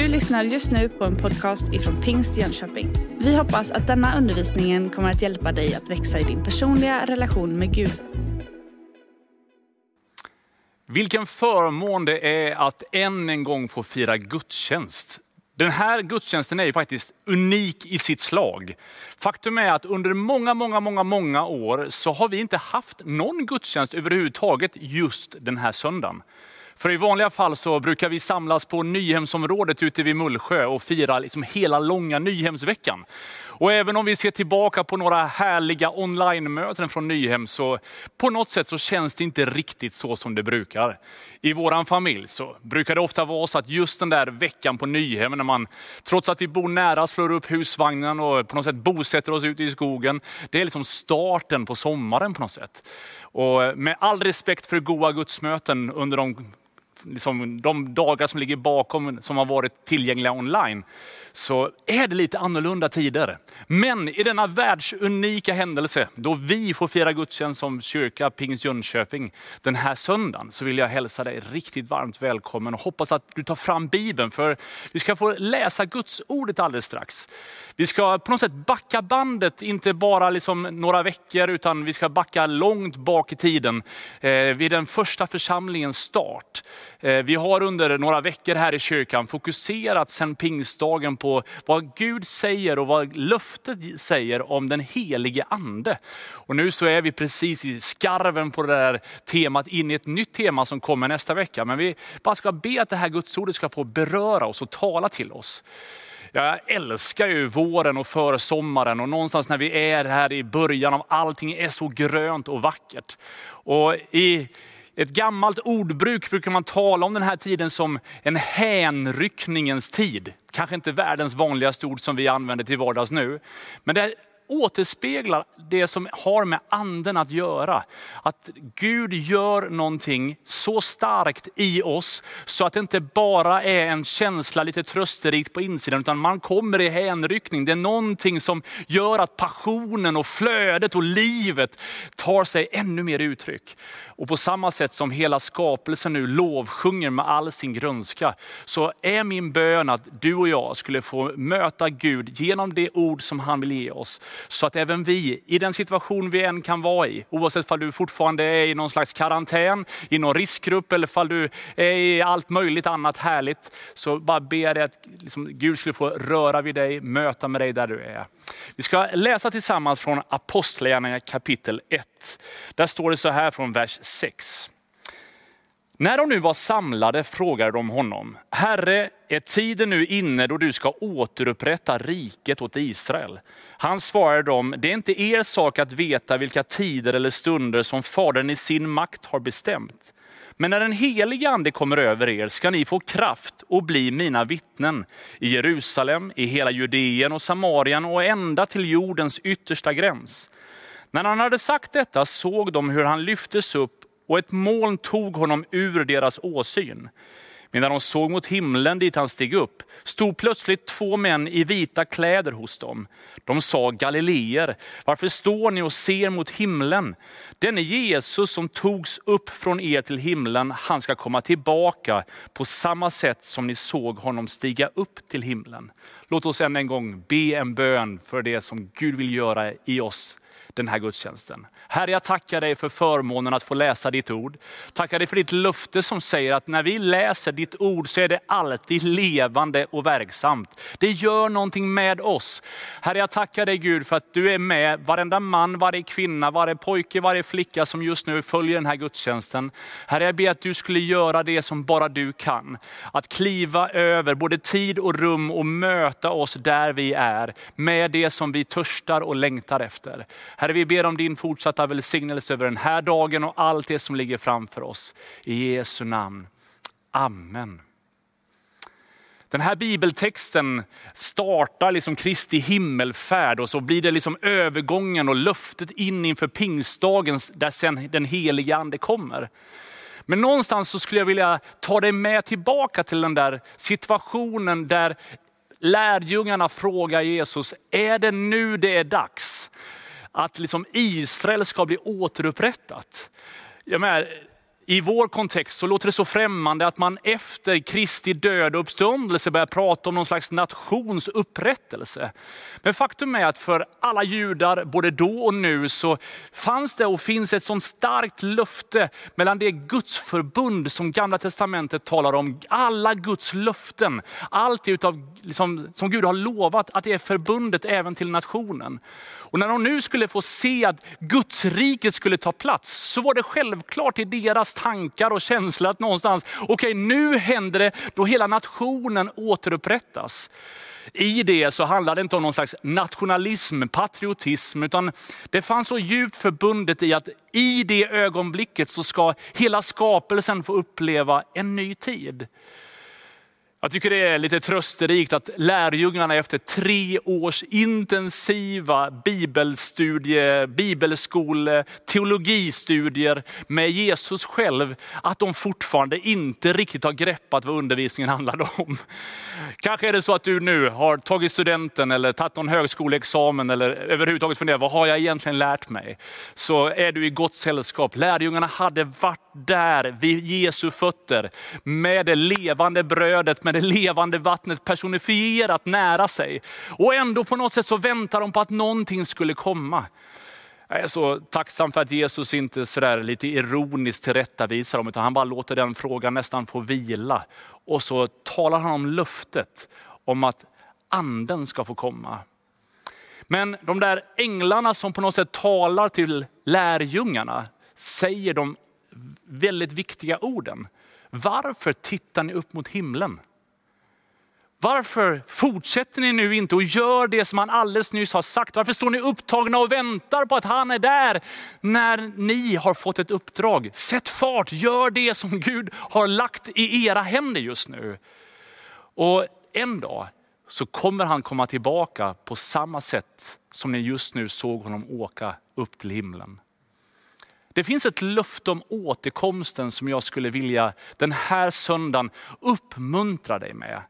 Du lyssnar just nu på en podcast ifrån Pingst Jönköping. Vi hoppas att denna undervisning kommer att hjälpa dig att växa i din personliga relation med Gud. Vilken förmån det är att än en gång få fira gudstjänst. Den här gudstjänsten är ju faktiskt unik i sitt slag. Faktum är att under många, många, många, många år så har vi inte haft någon gudstjänst överhuvudtaget just den här söndagen. För i vanliga fall så brukar vi samlas på Nyhemsområdet ute vid Mullsjö och fira liksom hela långa Nyhemsveckan. Och även om vi ser tillbaka på några härliga online-möten från Nyhem så på något sätt så känns det inte riktigt så som det brukar. I vår familj så brukar det ofta vara så att just den där veckan på Nyhem när man trots att vi bor nära slår upp husvagnen och på något sätt bosätter oss ute i skogen. Det är liksom starten på sommaren på något sätt. Och med all respekt för goa gudsmöten under de liksom, de dagar som ligger bakom, som har varit tillgängliga online, så är det lite annorlunda tider. Men i denna världsunika händelse, då vi får fira gudstjänst som kyrka Pingst Jönköping den här söndagen, så vill jag hälsa dig riktigt varmt välkommen och hoppas att du tar fram Bibeln, för vi ska få läsa Guds ordet alldeles strax. Vi ska på något sätt backa bandet, inte bara liksom några veckor, utan vi ska backa långt bak i tiden, eh, vid den första församlingens start. Eh, vi har under några veckor här i kyrkan fokuserat sedan pingstdagen på vad Gud säger och vad löftet säger om den helige ande. Och nu så är vi precis i skarven på det där temat in i ett nytt tema som kommer nästa vecka. Men vi bara ska be att det här gudsordet ska få beröra oss och tala till oss. Jag älskar ju våren och försommaren och någonstans när vi är här i början av allting är så grönt och vackert. Och i ett gammalt ordbruk brukar man tala om den här tiden som en hänryckningens tid. Kanske inte världens vanligaste ord som vi använder till vardags nu. Men det återspeglar det som har med anden att göra. Att Gud gör någonting så starkt i oss så att det inte bara är en känsla lite trösterikt på insidan utan man kommer i hänryckning. Det är någonting som gör att passionen och flödet och livet tar sig ännu mer uttryck. Och på samma sätt som hela skapelsen nu lovsjunger med all sin grönska så är min bön att du och jag skulle få möta Gud genom det ord som han vill ge oss. Så att även vi, i den situation vi än kan vara i, oavsett om du fortfarande är i någon slags karantän, i någon riskgrupp eller om du är i allt möjligt annat härligt, så bara ber jag dig att liksom, Gud skulle få röra vid dig, möta med dig där du är. Vi ska läsa tillsammans från Apostlagärningarna kapitel 1. Där står det så här från vers 6. När de nu var samlade frågade de honom, Herre, är tiden nu inne då du ska återupprätta riket åt Israel? Han svarade dem, det är inte er sak att veta vilka tider eller stunder som Fadern i sin makt har bestämt. Men när den helige ande kommer över er ska ni få kraft och bli mina vittnen i Jerusalem, i hela Judeen och Samarien och ända till jordens yttersta gräns. När han hade sagt detta såg de hur han lyftes upp och ett moln tog honom ur deras åsyn. Medan de såg mot himlen dit han steg upp, stod plötsligt två män i vita kläder hos dem. De sa, Galileer, varför står ni och ser mot himlen? Denne Jesus som togs upp från er till himlen, han ska komma tillbaka på samma sätt som ni såg honom stiga upp till himlen. Låt oss än en gång be en bön för det som Gud vill göra i oss den här gudstjänsten. Herre, jag tackar dig för förmånen att få läsa ditt ord. Tackar dig för ditt löfte som säger att när vi läser ditt ord så är det alltid levande och verksamt. Det gör någonting med oss. Herre, jag tackar dig Gud för att du är med varenda man, varje kvinna, varje pojke, varje flicka som just nu följer den här gudstjänsten. Herre, jag ber att du skulle göra det som bara du kan. Att kliva över både tid och rum och möta oss där vi är med det som vi törstar och längtar efter. Herre, vi ber om din fortsatta välsignelse över den här dagen och allt det som ligger framför oss. I Jesu namn. Amen. Den här bibeltexten startar liksom Kristi himmelfärd och så blir det liksom övergången och löftet in inför pingstdagen där sen den heliga ande kommer. Men någonstans så skulle jag vilja ta dig med tillbaka till den där situationen där lärjungarna frågar Jesus, är det nu det är dags? Att liksom Israel ska bli återupprättat. Jag menar, i vår kontext så låter det så främmande att man efter Kristi död och uppståndelse börjar prata om någon slags nations upprättelse. Men faktum är att för alla judar, både då och nu, så fanns det och finns ett sånt starkt löfte mellan det gudsförbund som gamla testamentet talar om. Alla Guds löften, allt utav, liksom, som Gud har lovat att det är förbundet även till nationen. Och när de nu skulle få se att Guds rike skulle ta plats, så var det självklart i deras tankar och känslor att någonstans, okej okay, nu händer det då hela nationen återupprättas. I det så handlade det inte om någon slags nationalism, patriotism, utan det fanns så djupt förbundet i att i det ögonblicket så ska hela skapelsen få uppleva en ny tid. Jag tycker det är lite trösterikt att lärjungarna efter tre års intensiva bibelstudie, bibelskole, teologistudier med Jesus själv, att de fortfarande inte riktigt har greppat vad undervisningen handlade om. Kanske är det så att du nu har tagit studenten eller tagit någon högskoleexamen eller överhuvudtaget funderat, vad har jag egentligen lärt mig? Så är du i gott sällskap. Lärjungarna hade varit där vid Jesu fötter med det levande brödet, med det levande vattnet personifierat nära sig. Och ändå på något sätt så väntar de på att någonting skulle komma. Jag är så tacksam för att Jesus inte sådär lite ironiskt tillrättavisar dem, utan han bara låter den frågan nästan få vila. Och så talar han om löftet om att anden ska få komma. Men de där änglarna som på något sätt talar till lärjungarna säger de väldigt viktiga orden. Varför tittar ni upp mot himlen? Varför fortsätter ni nu inte och gör det som han alldeles nyss har sagt? Varför står ni upptagna och väntar på att han är där när ni har fått ett uppdrag? Sätt fart, gör det som Gud har lagt i era händer just nu. Och en dag så kommer han komma tillbaka på samma sätt som ni just nu såg honom åka upp till himlen. Det finns ett löfte om återkomsten som jag skulle vilja den här söndagen uppmuntra dig med.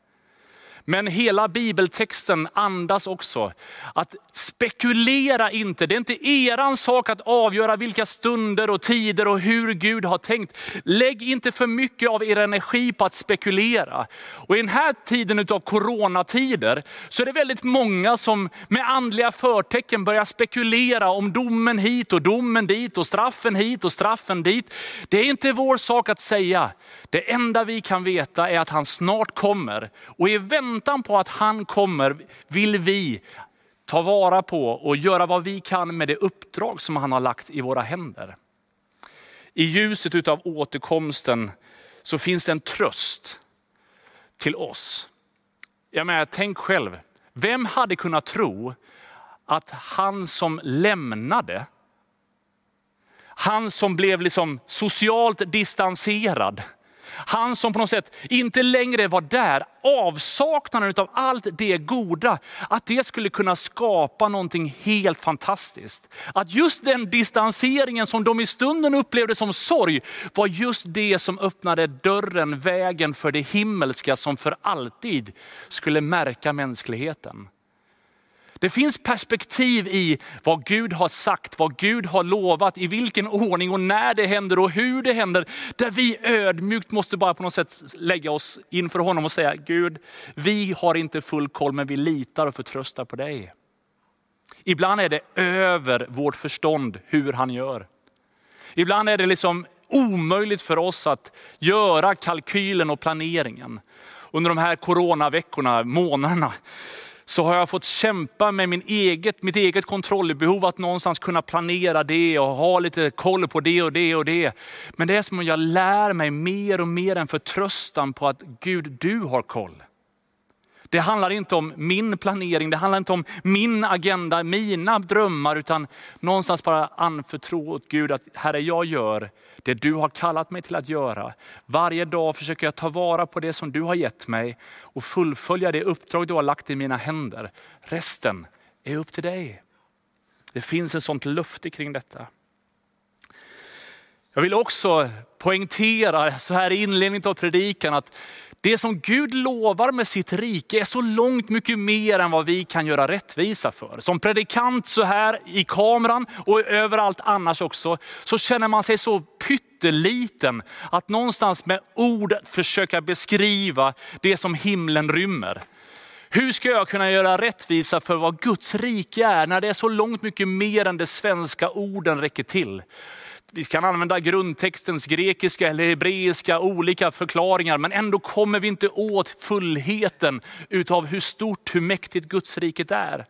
Men hela bibeltexten andas också att spekulera inte. Det är inte eran sak att avgöra vilka stunder och tider och hur Gud har tänkt. Lägg inte för mycket av er energi på att spekulera. Och i den här tiden av coronatider så är det väldigt många som med andliga förtecken börjar spekulera om domen hit och domen dit och straffen hit och straffen dit. Det är inte vår sak att säga. Det enda vi kan veta är att han snart kommer. Och i väntan Väntan på att han kommer vill vi ta vara på och göra vad vi kan med det uppdrag som han har lagt i våra händer. I ljuset av återkomsten så finns det en tröst till oss. Jag menar, tänk själv, vem hade kunnat tro att han som lämnade, han som blev liksom socialt distanserad, han som på något sätt inte längre var där, avsaknaden av allt det goda, att det skulle kunna skapa någonting helt fantastiskt. Att just den distanseringen som de i stunden upplevde som sorg, var just det som öppnade dörren, vägen för det himmelska som för alltid skulle märka mänskligheten. Det finns perspektiv i vad Gud har sagt, vad Gud har lovat, i vilken ordning och när det händer och hur det händer. Där vi ödmjukt måste bara på något sätt lägga oss inför honom och säga, Gud, vi har inte full koll men vi litar och förtröstar på dig. Ibland är det över vårt förstånd hur han gör. Ibland är det liksom omöjligt för oss att göra kalkylen och planeringen. Under de här coronaveckorna, månaderna, så har jag fått kämpa med min eget, mitt eget kontrollbehov att någonstans kunna planera det och ha lite koll på det och det och det. Men det är som om jag lär mig mer och mer en förtröstan på att Gud, du har koll. Det handlar inte om min planering, det handlar inte om min agenda, mina drömmar, utan någonstans bara anförtro åt Gud att Herre, jag gör det du har kallat mig till att göra. Varje dag försöker jag ta vara på det som du har gett mig och fullfölja det uppdrag du har lagt i mina händer. Resten är upp till dig. Det finns ett sånt löfte kring detta. Jag vill också poängtera så här i inledningen av predikan att det som Gud lovar med sitt rike är så långt mycket mer än vad vi kan göra rättvisa för. Som predikant så här i kameran och överallt annars också, så känner man sig så pytteliten att någonstans med ord försöka beskriva det som himlen rymmer. Hur ska jag kunna göra rättvisa för vad Guds rike är när det är så långt mycket mer än det svenska orden räcker till? Vi kan använda grundtextens grekiska eller hebreiska olika förklaringar, men ändå kommer vi inte åt fullheten utav hur stort, hur mäktigt Guds riket är.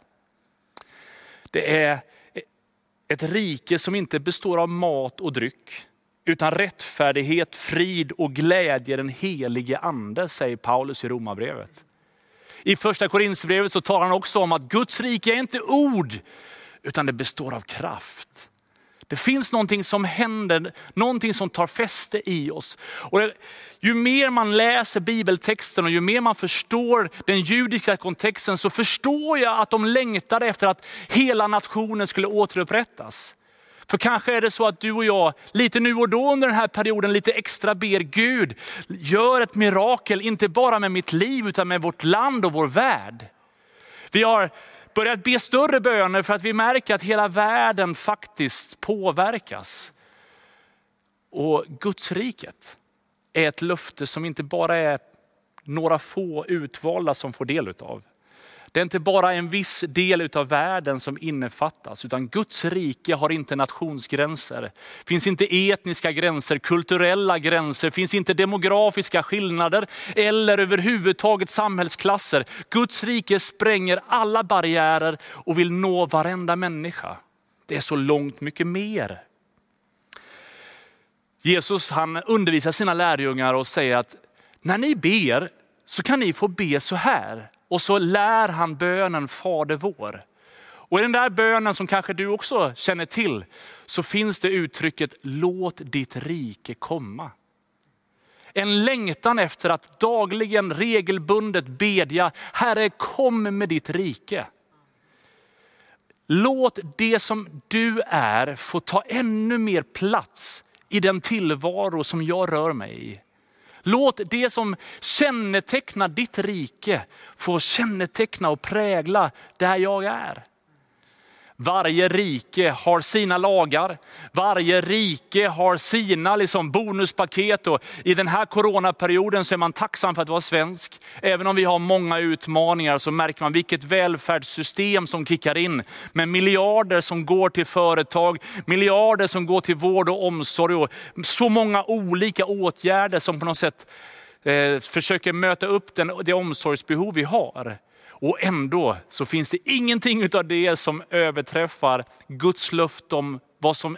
Det är ett rike som inte består av mat och dryck, utan rättfärdighet, frid och glädje den helige ande, säger Paulus i Romarbrevet. I första Korinthierbrevet så talar han också om att Guds rike är inte ord, utan det består av kraft. Det finns någonting som händer, någonting som tar fäste i oss. Och ju mer man läser bibeltexten och ju mer man förstår den judiska kontexten så förstår jag att de längtade efter att hela nationen skulle återupprättas. För kanske är det så att du och jag, lite nu och då under den här perioden, lite extra ber Gud, gör ett mirakel, inte bara med mitt liv utan med vårt land och vår värld. Vi har börjat be större böner för att vi märker att hela världen faktiskt påverkas. Och Guds riket är ett löfte som inte bara är några få utvalda som får del av det är inte bara en viss del av världen som innefattas, utan Guds rike har inte nationsgränser. Det finns inte etniska gränser, kulturella gränser, finns inte demografiska skillnader eller överhuvudtaget samhällsklasser. Guds rike spränger alla barriärer och vill nå varenda människa. Det är så långt mycket mer. Jesus han undervisar sina lärjungar och säger att när ni ber så kan ni få be så här. Och så lär han bönen Fader vår. Och i den där bönen som kanske du också känner till, så finns det uttrycket låt ditt rike komma. En längtan efter att dagligen regelbundet bedja, Herre kom med ditt rike. Låt det som du är få ta ännu mer plats i den tillvaro som jag rör mig i. Låt det som kännetecknar ditt rike få känneteckna och prägla där jag är. Varje rike har sina lagar, varje rike har sina liksom bonuspaket. Och I den här coronaperioden så är man tacksam för att vara svensk. Även om vi har många utmaningar så märker man vilket välfärdssystem som kickar in. Med miljarder som går till företag, miljarder som går till vård och omsorg och så många olika åtgärder som på något sätt eh, försöker möta upp den, det omsorgsbehov vi har. Och ändå så finns det ingenting av det som överträffar Guds löfte om vad som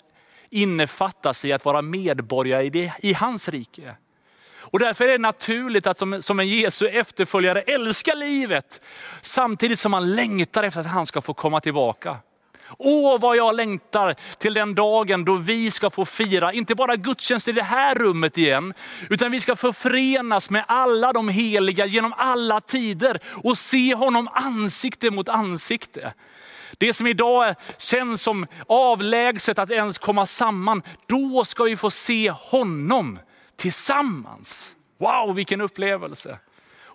innefattas i att vara medborgare i, det, i hans rike. Och därför är det naturligt att som, som en Jesu efterföljare älska livet, samtidigt som man längtar efter att han ska få komma tillbaka. Åh vad jag längtar till den dagen då vi ska få fira, inte bara gudstjänst i det här rummet igen, utan vi ska förfrenas förenas med alla de heliga genom alla tider och se honom ansikte mot ansikte. Det som idag känns som avlägset att ens komma samman, då ska vi få se honom tillsammans. Wow, vilken upplevelse!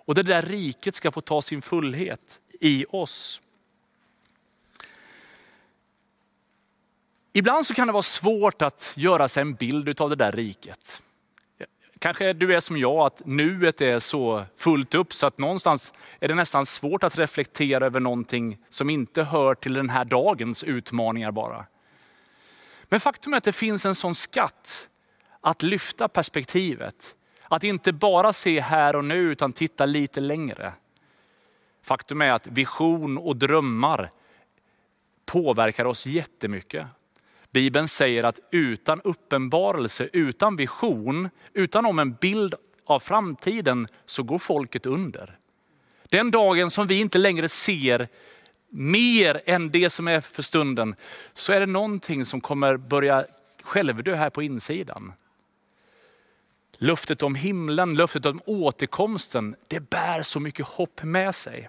Och det där riket ska få ta sin fullhet i oss. Ibland så kan det vara svårt att göra sig en bild av det där riket. Kanske du är som jag, att nuet är så fullt upp så att någonstans är det nästan svårt att reflektera över någonting som inte hör till den här dagens utmaningar bara. Men faktum är att det finns en sån skatt att lyfta perspektivet. Att inte bara se här och nu utan titta lite längre. Faktum är att vision och drömmar påverkar oss jättemycket. Bibeln säger att utan uppenbarelse, utan vision, utan om en bild av framtiden så går folket under. Den dagen som vi inte längre ser mer än det som är för stunden, så är det någonting som kommer börja självdö här på insidan. Löftet om himlen, löftet om återkomsten, det bär så mycket hopp med sig.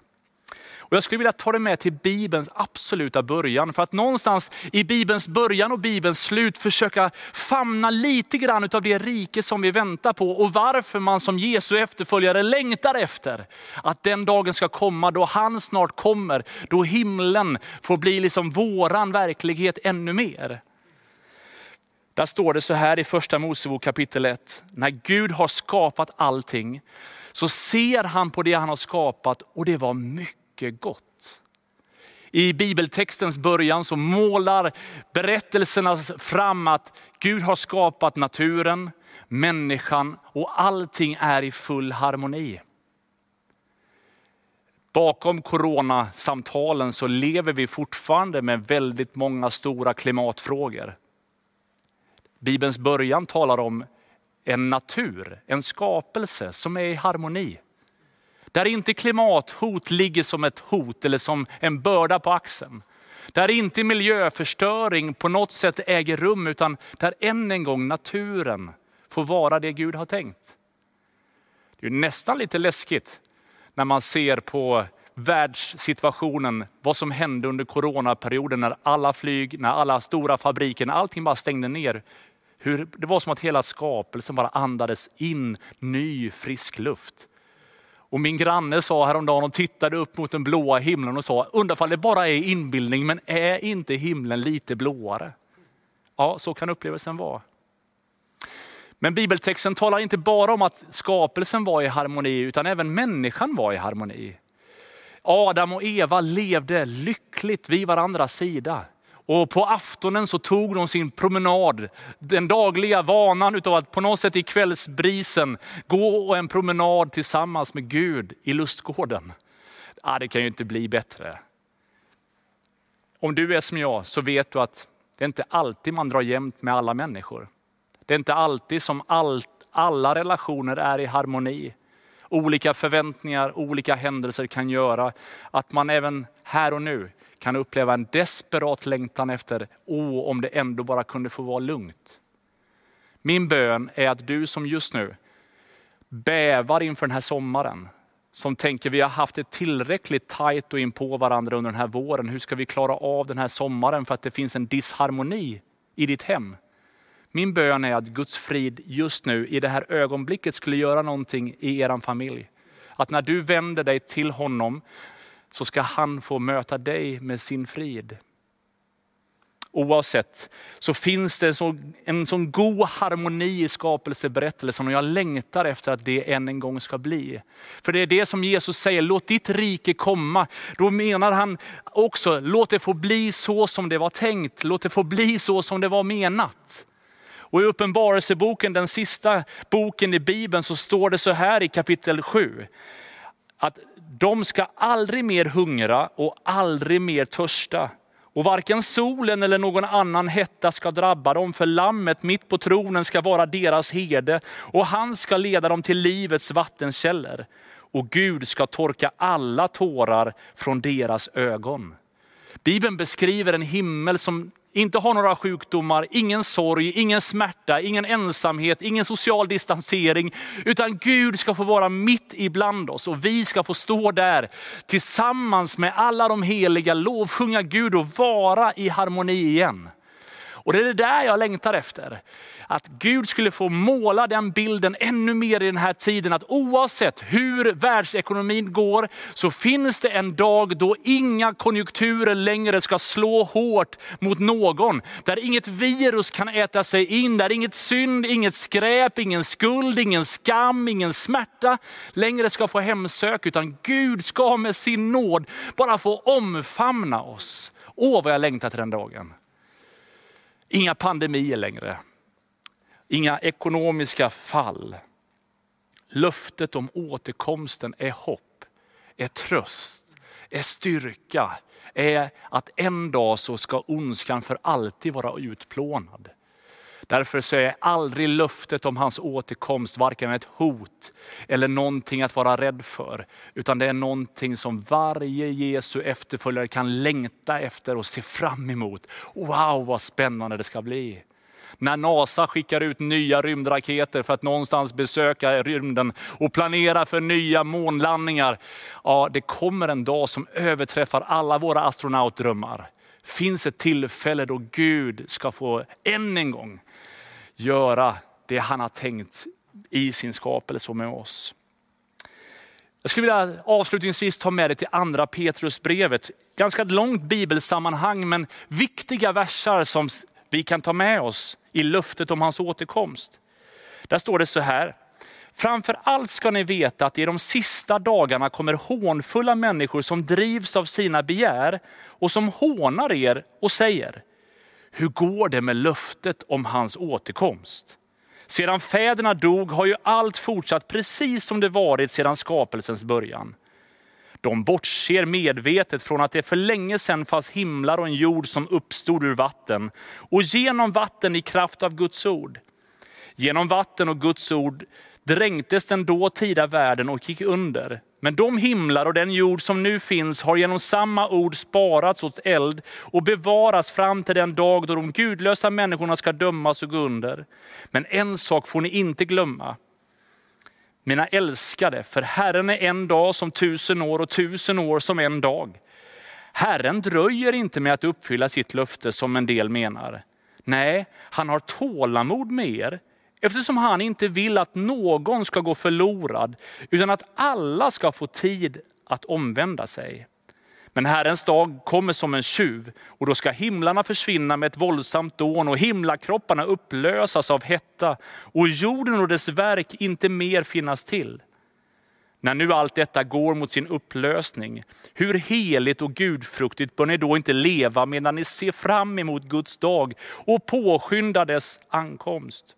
Och jag skulle vilja ta det med till Bibelns absoluta början. För att någonstans i Bibelns början och Bibelns slut försöka famna lite grann av det rike som vi väntar på. Och varför man som Jesu efterföljare längtar efter att den dagen ska komma då han snart kommer. Då himlen får bli liksom våran verklighet ännu mer. Där står det så här i första Mosebok kapitel 1. När Gud har skapat allting så ser han på det han har skapat och det var mycket gott. I bibeltextens början så målar berättelserna fram att Gud har skapat naturen, människan och allting är i full harmoni. Bakom coronasamtalen så lever vi fortfarande med väldigt många stora klimatfrågor. Bibelns början talar om en natur, en skapelse som är i harmoni. Där inte klimathot ligger som ett hot eller som en börda på axeln. Där inte miljöförstöring på något sätt äger rum, utan där än en gång naturen får vara det Gud har tänkt. Det är nästan lite läskigt när man ser på världssituationen, vad som hände under coronaperioden när alla flyg, när alla stora fabriker, när allting bara stängde ner. Hur, det var som att hela skapelsen bara andades in ny frisk luft. Och min granne sa häromdagen och tittade upp mot den blåa himlen och sa, undrar det bara är inbildning, men är inte himlen lite blåare? Ja, så kan upplevelsen vara. Men bibeltexten talar inte bara om att skapelsen var i harmoni, utan även människan var i harmoni. Adam och Eva levde lyckligt vid varandras sida. Och på aftonen så tog de sin promenad, den dagliga vanan utav att på något sätt i kvällsbrisen gå en promenad tillsammans med Gud i lustgården. Ah, det kan ju inte bli bättre. Om du är som jag så vet du att det är inte alltid man drar jämnt med alla människor. Det är inte alltid som allt, alla relationer är i harmoni. Olika förväntningar, olika händelser kan göra att man även här och nu kan uppleva en desperat längtan efter, åh om det ändå bara kunde få vara lugnt. Min bön är att du som just nu bävar inför den här sommaren, som tänker vi har haft det tillräckligt tajt och in på varandra under den här våren. Hur ska vi klara av den här sommaren för att det finns en disharmoni i ditt hem? Min bön är att Guds frid just nu i det här ögonblicket skulle göra någonting i er familj. Att när du vänder dig till honom så ska han få möta dig med sin frid. Oavsett så finns det en sån god harmoni i skapelseberättelsen och jag längtar efter att det än en gång ska bli. För det är det som Jesus säger, låt ditt rike komma. Då menar han också, låt det få bli så som det var tänkt. Låt det få bli så som det var menat. Och i Uppenbarelseboken, den sista boken i Bibeln, så står det så här i kapitel 7. Att de ska aldrig mer hungra och aldrig mer törsta. Och varken solen eller någon annan hetta ska drabba dem, för lammet mitt på tronen ska vara deras herde och han ska leda dem till livets vattenkällor. Och Gud ska torka alla tårar från deras ögon. Bibeln beskriver en himmel som inte har några sjukdomar, ingen sorg, ingen smärta, ingen ensamhet, ingen social distansering. Utan Gud ska få vara mitt ibland oss och vi ska få stå där tillsammans med alla de heliga, lovsjunga Gud och vara i harmoni igen. Och det är det där jag längtar efter. Att Gud skulle få måla den bilden ännu mer i den här tiden. Att oavsett hur världsekonomin går så finns det en dag då inga konjunkturer längre ska slå hårt mot någon. Där inget virus kan äta sig in, där inget synd, inget skräp, ingen skuld, ingen skam, ingen smärta längre ska få hemsök. Utan Gud ska med sin nåd bara få omfamna oss. Åh vad jag längtar till den dagen. Inga pandemier längre. Inga ekonomiska fall. Löftet om återkomsten är hopp, är tröst, är styrka, är att en dag så ska ondskan för alltid vara utplånad. Därför så är aldrig löftet om hans återkomst varken ett hot eller någonting att vara rädd för. Utan det är någonting som varje Jesu efterföljare kan längta efter och se fram emot. Wow vad spännande det ska bli. När NASA skickar ut nya rymdraketer för att någonstans besöka rymden och planera för nya månlandningar. Ja, det kommer en dag som överträffar alla våra astronautdrömmar. Finns ett tillfälle då Gud ska få än en gång göra det han har tänkt i sin skapelse med oss. Jag skulle vilja avslutningsvis ta med dig till andra Petrusbrevet. Ganska långt bibelsammanhang men viktiga versar som vi kan ta med oss i löftet om hans återkomst. Där står det så här. Framför allt ska ni veta att i de sista dagarna kommer hånfulla människor som drivs av sina begär och som hånar er och säger, hur går det med löftet om hans återkomst? Sedan fäderna dog har ju allt fortsatt precis som det varit sedan skapelsens början. De bortser medvetet från att det för länge sedan fanns himlar och en jord som uppstod ur vatten och genom vatten i kraft av Guds ord. Genom vatten och Guds ord dränktes den dåtida världen och gick under. Men de himlar och den jord som nu finns har genom samma ord sparats åt eld och bevaras fram till den dag då de gudlösa människorna ska dömas och gå under. Men en sak får ni inte glömma. Mina älskade, för Herren är en dag som tusen år och tusen år som en dag. Herren dröjer inte med att uppfylla sitt löfte som en del menar. Nej, han har tålamod med er Eftersom han inte vill att någon ska gå förlorad, utan att alla ska få tid att omvända sig. Men Herrens dag kommer som en tjuv och då ska himlarna försvinna med ett våldsamt dån och himlakropparna upplösas av hetta och jorden och dess verk inte mer finnas till. När nu allt detta går mot sin upplösning, hur heligt och gudfruktigt bör ni då inte leva medan ni ser fram emot Guds dag och påskyndar dess ankomst?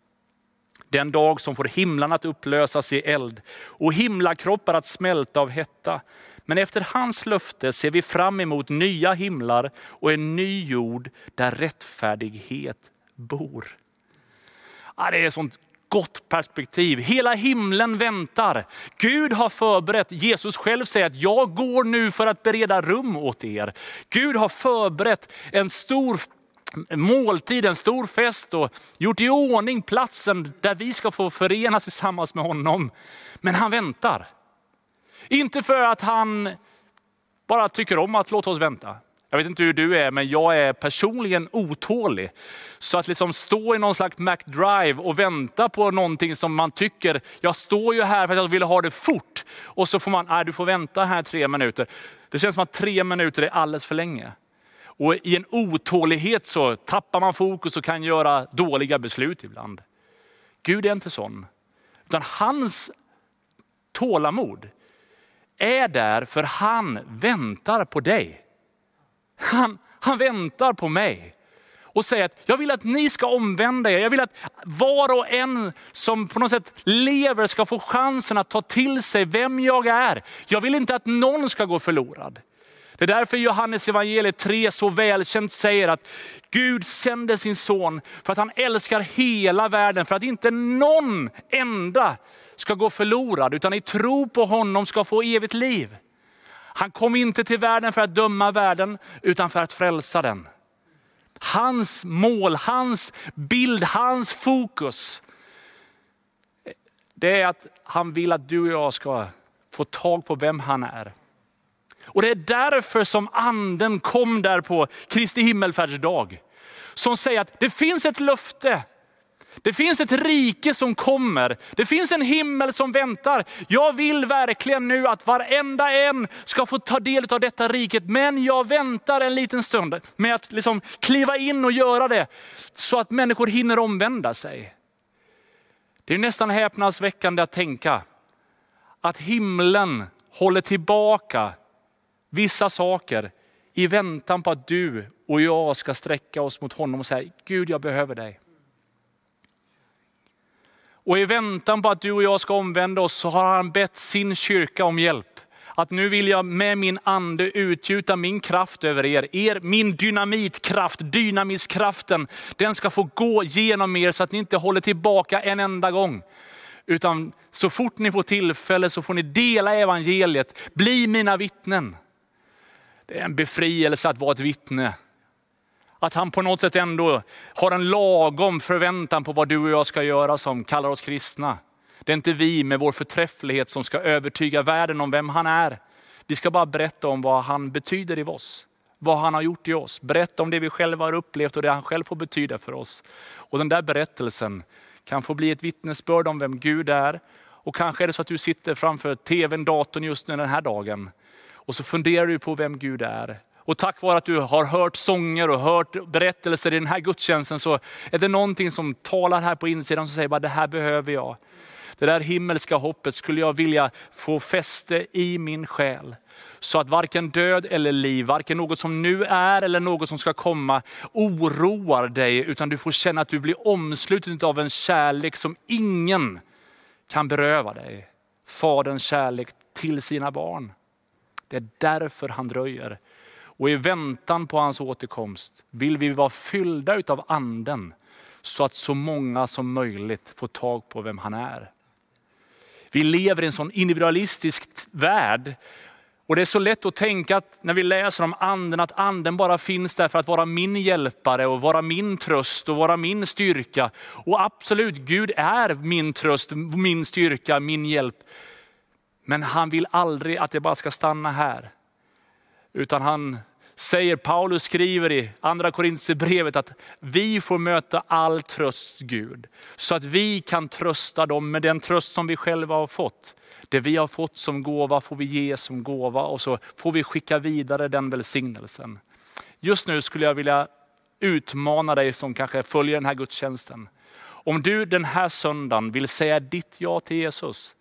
Den dag som får himlarna att upplösas i eld och himlakroppar att smälta av hetta. Men efter hans löfte ser vi fram emot nya himlar och en ny jord där rättfärdighet bor. Ja, det är ett sånt gott perspektiv. Hela himlen väntar. Gud har förberett, Jesus själv säger att jag går nu för att bereda rum åt er. Gud har förberett en stor måltid, en stor fest och gjort i ordning platsen där vi ska få förenas tillsammans med honom. Men han väntar. Inte för att han bara tycker om att låta oss vänta. Jag vet inte hur du är, men jag är personligen otålig. Så att liksom stå i någon slags McDrive och vänta på någonting som man tycker, jag står ju här för att jag vill ha det fort. Och så får man, nej du får vänta här tre minuter. Det känns som att tre minuter är alldeles för länge. Och i en otålighet så tappar man fokus och kan göra dåliga beslut ibland. Gud är inte sån. Utan hans tålamod är där för han väntar på dig. Han, han väntar på mig och säger att jag vill att ni ska omvända er. Jag vill att var och en som på något sätt lever ska få chansen att ta till sig vem jag är. Jag vill inte att någon ska gå förlorad. Det är därför Johannes evangeliet 3 så välkänt säger att Gud sände sin son för att han älskar hela världen, för att inte någon enda ska gå förlorad, utan i tro på honom ska få evigt liv. Han kom inte till världen för att döma världen, utan för att frälsa den. Hans mål, hans bild, hans fokus, det är att han vill att du och jag ska få tag på vem han är. Och det är därför som anden kom där på Kristi himmelfärdsdag. Som säger att det finns ett löfte. Det finns ett rike som kommer. Det finns en himmel som väntar. Jag vill verkligen nu att varenda en ska få ta del av detta riket. Men jag väntar en liten stund med att liksom kliva in och göra det. Så att människor hinner omvända sig. Det är nästan häpnadsväckande att tänka att himlen håller tillbaka vissa saker i väntan på att du och jag ska sträcka oss mot honom och säga, Gud jag behöver dig. Och i väntan på att du och jag ska omvända oss så har han bett sin kyrka om hjälp. Att nu vill jag med min ande utgjuta min kraft över er. er min dynamitkraft, dynamiskraften, den ska få gå genom er så att ni inte håller tillbaka en enda gång. Utan så fort ni får tillfälle så får ni dela evangeliet, bli mina vittnen. Det är en befrielse att vara ett vittne. Att han på något sätt ändå har en lagom förväntan på vad du och jag ska göra som kallar oss kristna. Det är inte vi med vår förträfflighet som ska övertyga världen om vem han är. Vi ska bara berätta om vad han betyder i oss. Vad han har gjort i oss. Berätta om det vi själva har upplevt och det han själv får betyda för oss. Och den där berättelsen kan få bli ett vittnesbörd om vem Gud är. Och kanske är det så att du sitter framför tvn, datorn just nu den här dagen. Och så funderar du på vem Gud är. Och tack vare att du har hört sånger och hört berättelser i den här gudstjänsten så är det någonting som talar här på insidan som säger bara det här behöver jag. Det där himmelska hoppet skulle jag vilja få fäste i min själ. Så att varken död eller liv, varken något som nu är eller något som ska komma oroar dig, utan du får känna att du blir omsluten av en kärlek som ingen kan beröva dig. Faderns kärlek till sina barn. Det är därför han dröjer. Och i väntan på hans återkomst vill vi vara fyllda av anden så att så många som möjligt får tag på vem han är. Vi lever i en sån individualistisk värld. Och det är så lätt att tänka att när vi läser om anden, att anden bara finns där för att vara min hjälpare och vara min tröst och vara min styrka. Och absolut, Gud är min tröst, min styrka, min hjälp. Men han vill aldrig att det bara ska stanna här. Utan han säger, Paulus skriver i andra Korintierbrevet att vi får möta all tröst Gud. Så att vi kan trösta dem med den tröst som vi själva har fått. Det vi har fått som gåva får vi ge som gåva och så får vi skicka vidare den välsignelsen. Just nu skulle jag vilja utmana dig som kanske följer den här gudstjänsten. Om du den här söndagen vill säga ditt ja till Jesus.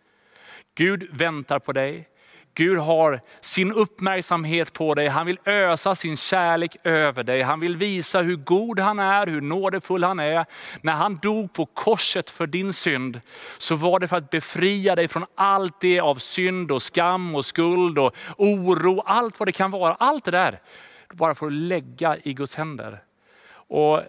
Gud väntar på dig. Gud har sin uppmärksamhet på dig. Han vill ösa sin kärlek över dig. Han vill visa hur god han är, hur nådefull han är. När han dog på korset för din synd så var det för att befria dig från allt det av synd och skam och skuld och oro, allt vad det kan vara. Allt det där bara för att lägga i Guds händer. Och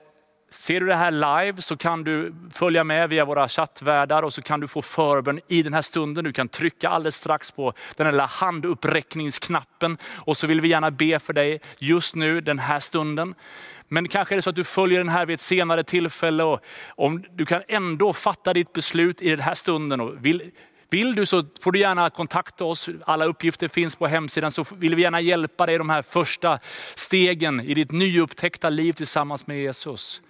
Ser du det här live så kan du följa med via våra chattvärdar och så kan du få förbön i den här stunden. Du kan trycka alldeles strax på den här lilla handuppräckningsknappen och så vill vi gärna be för dig just nu den här stunden. Men kanske är det så att du följer den här vid ett senare tillfälle och om du kan ändå fatta ditt beslut i den här stunden. Och vill, vill du så får du gärna kontakta oss. Alla uppgifter finns på hemsidan så vill vi gärna hjälpa dig i de här första stegen i ditt nyupptäckta liv tillsammans med Jesus.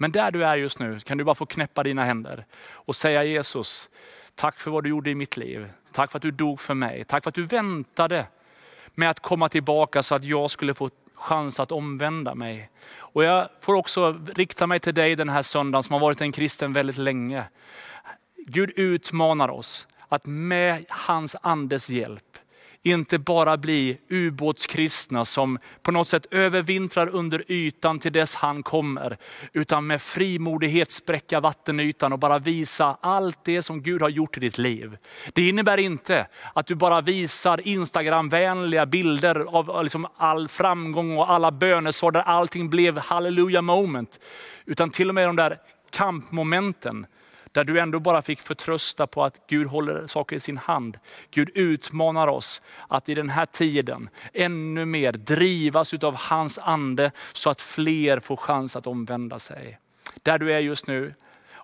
Men där du är just nu kan du bara få knäppa dina händer och säga Jesus, tack för vad du gjorde i mitt liv. Tack för att du dog för mig. Tack för att du väntade med att komma tillbaka så att jag skulle få chans att omvända mig. Och jag får också rikta mig till dig den här söndagen som har varit en kristen väldigt länge. Gud utmanar oss att med hans andes hjälp inte bara bli ubåtskristna som på något sätt övervintrar under ytan till dess han kommer. Utan med frimodighet spräcka vattenytan och bara visa allt det som Gud har gjort i ditt liv. Det innebär inte att du bara visar Instagramvänliga bilder av liksom all framgång och alla bönesvar där allting blev halleluja moment. Utan till och med de där kampmomenten där du ändå bara fick förtrösta på att Gud håller saker i sin hand. Gud utmanar oss att i den här tiden ännu mer drivas av hans ande så att fler får chans att omvända sig. Där du är just nu,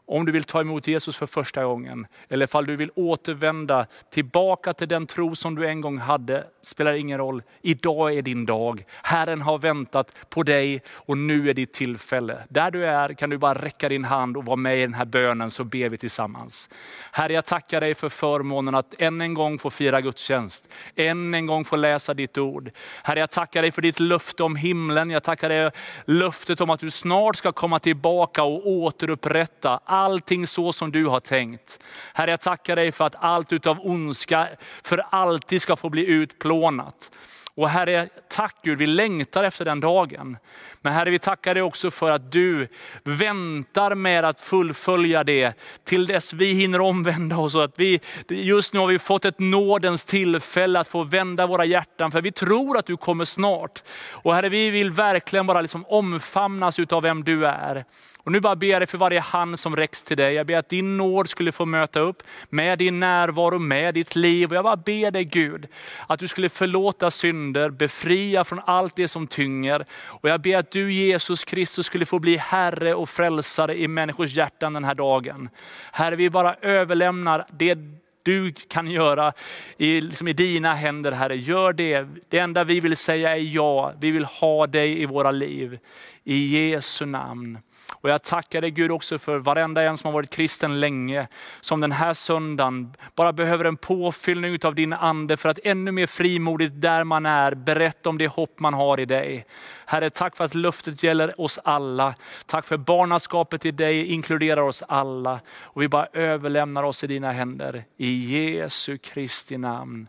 om du vill ta emot Jesus för första gången, eller fall du vill återvända tillbaka till den tro som du en gång hade, spelar ingen roll. Idag är din dag. Herren har väntat på dig och nu är ditt tillfälle. Där du är kan du bara räcka din hand och vara med i den här bönen så ber vi tillsammans. Herre, jag tackar dig för förmånen att än en gång få fira gudstjänst. Än en gång få läsa ditt ord. Herre, jag tackar dig för ditt löfte om himlen. Jag tackar dig löftet om att du snart ska komma tillbaka och återupprätta allting så som du har tänkt. Herre, jag tackar dig för att allt utav ondska för alltid ska få bli utplånat. Och Herre, tack Gud, vi längtar efter den dagen. Men Herre, vi tackar dig också för att du väntar med att fullfölja det till dess vi hinner omvända oss. Att vi, just nu har vi fått ett nådens tillfälle att få vända våra hjärtan, för vi tror att du kommer snart. Och Herre, vi vill verkligen bara liksom omfamnas utav vem du är. Och nu bara ber jag dig för varje hand som räcks till dig. Jag ber att din nåd skulle få möta upp med din närvaro, med ditt liv. Och jag bara ber dig Gud, att du skulle förlåta synder, befria från allt det som tynger. Och jag ber att du Jesus Kristus skulle få bli Herre och frälsare i människors hjärtan den här dagen. Herre, vi bara överlämnar det du kan göra i, liksom i dina händer Herre. Gör det. Det enda vi vill säga är ja. Vi vill ha dig i våra liv. I Jesu namn. Och jag tackar dig Gud också för varenda en som har varit kristen länge, som den här söndagen bara behöver en påfyllning av din ande för att ännu mer frimodigt där man är berätta om det hopp man har i dig. Herre, tack för att löftet gäller oss alla. Tack för barnaskapet i dig inkluderar oss alla. Och vi bara överlämnar oss i dina händer. I Jesu Kristi namn.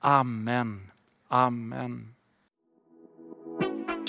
Amen. Amen.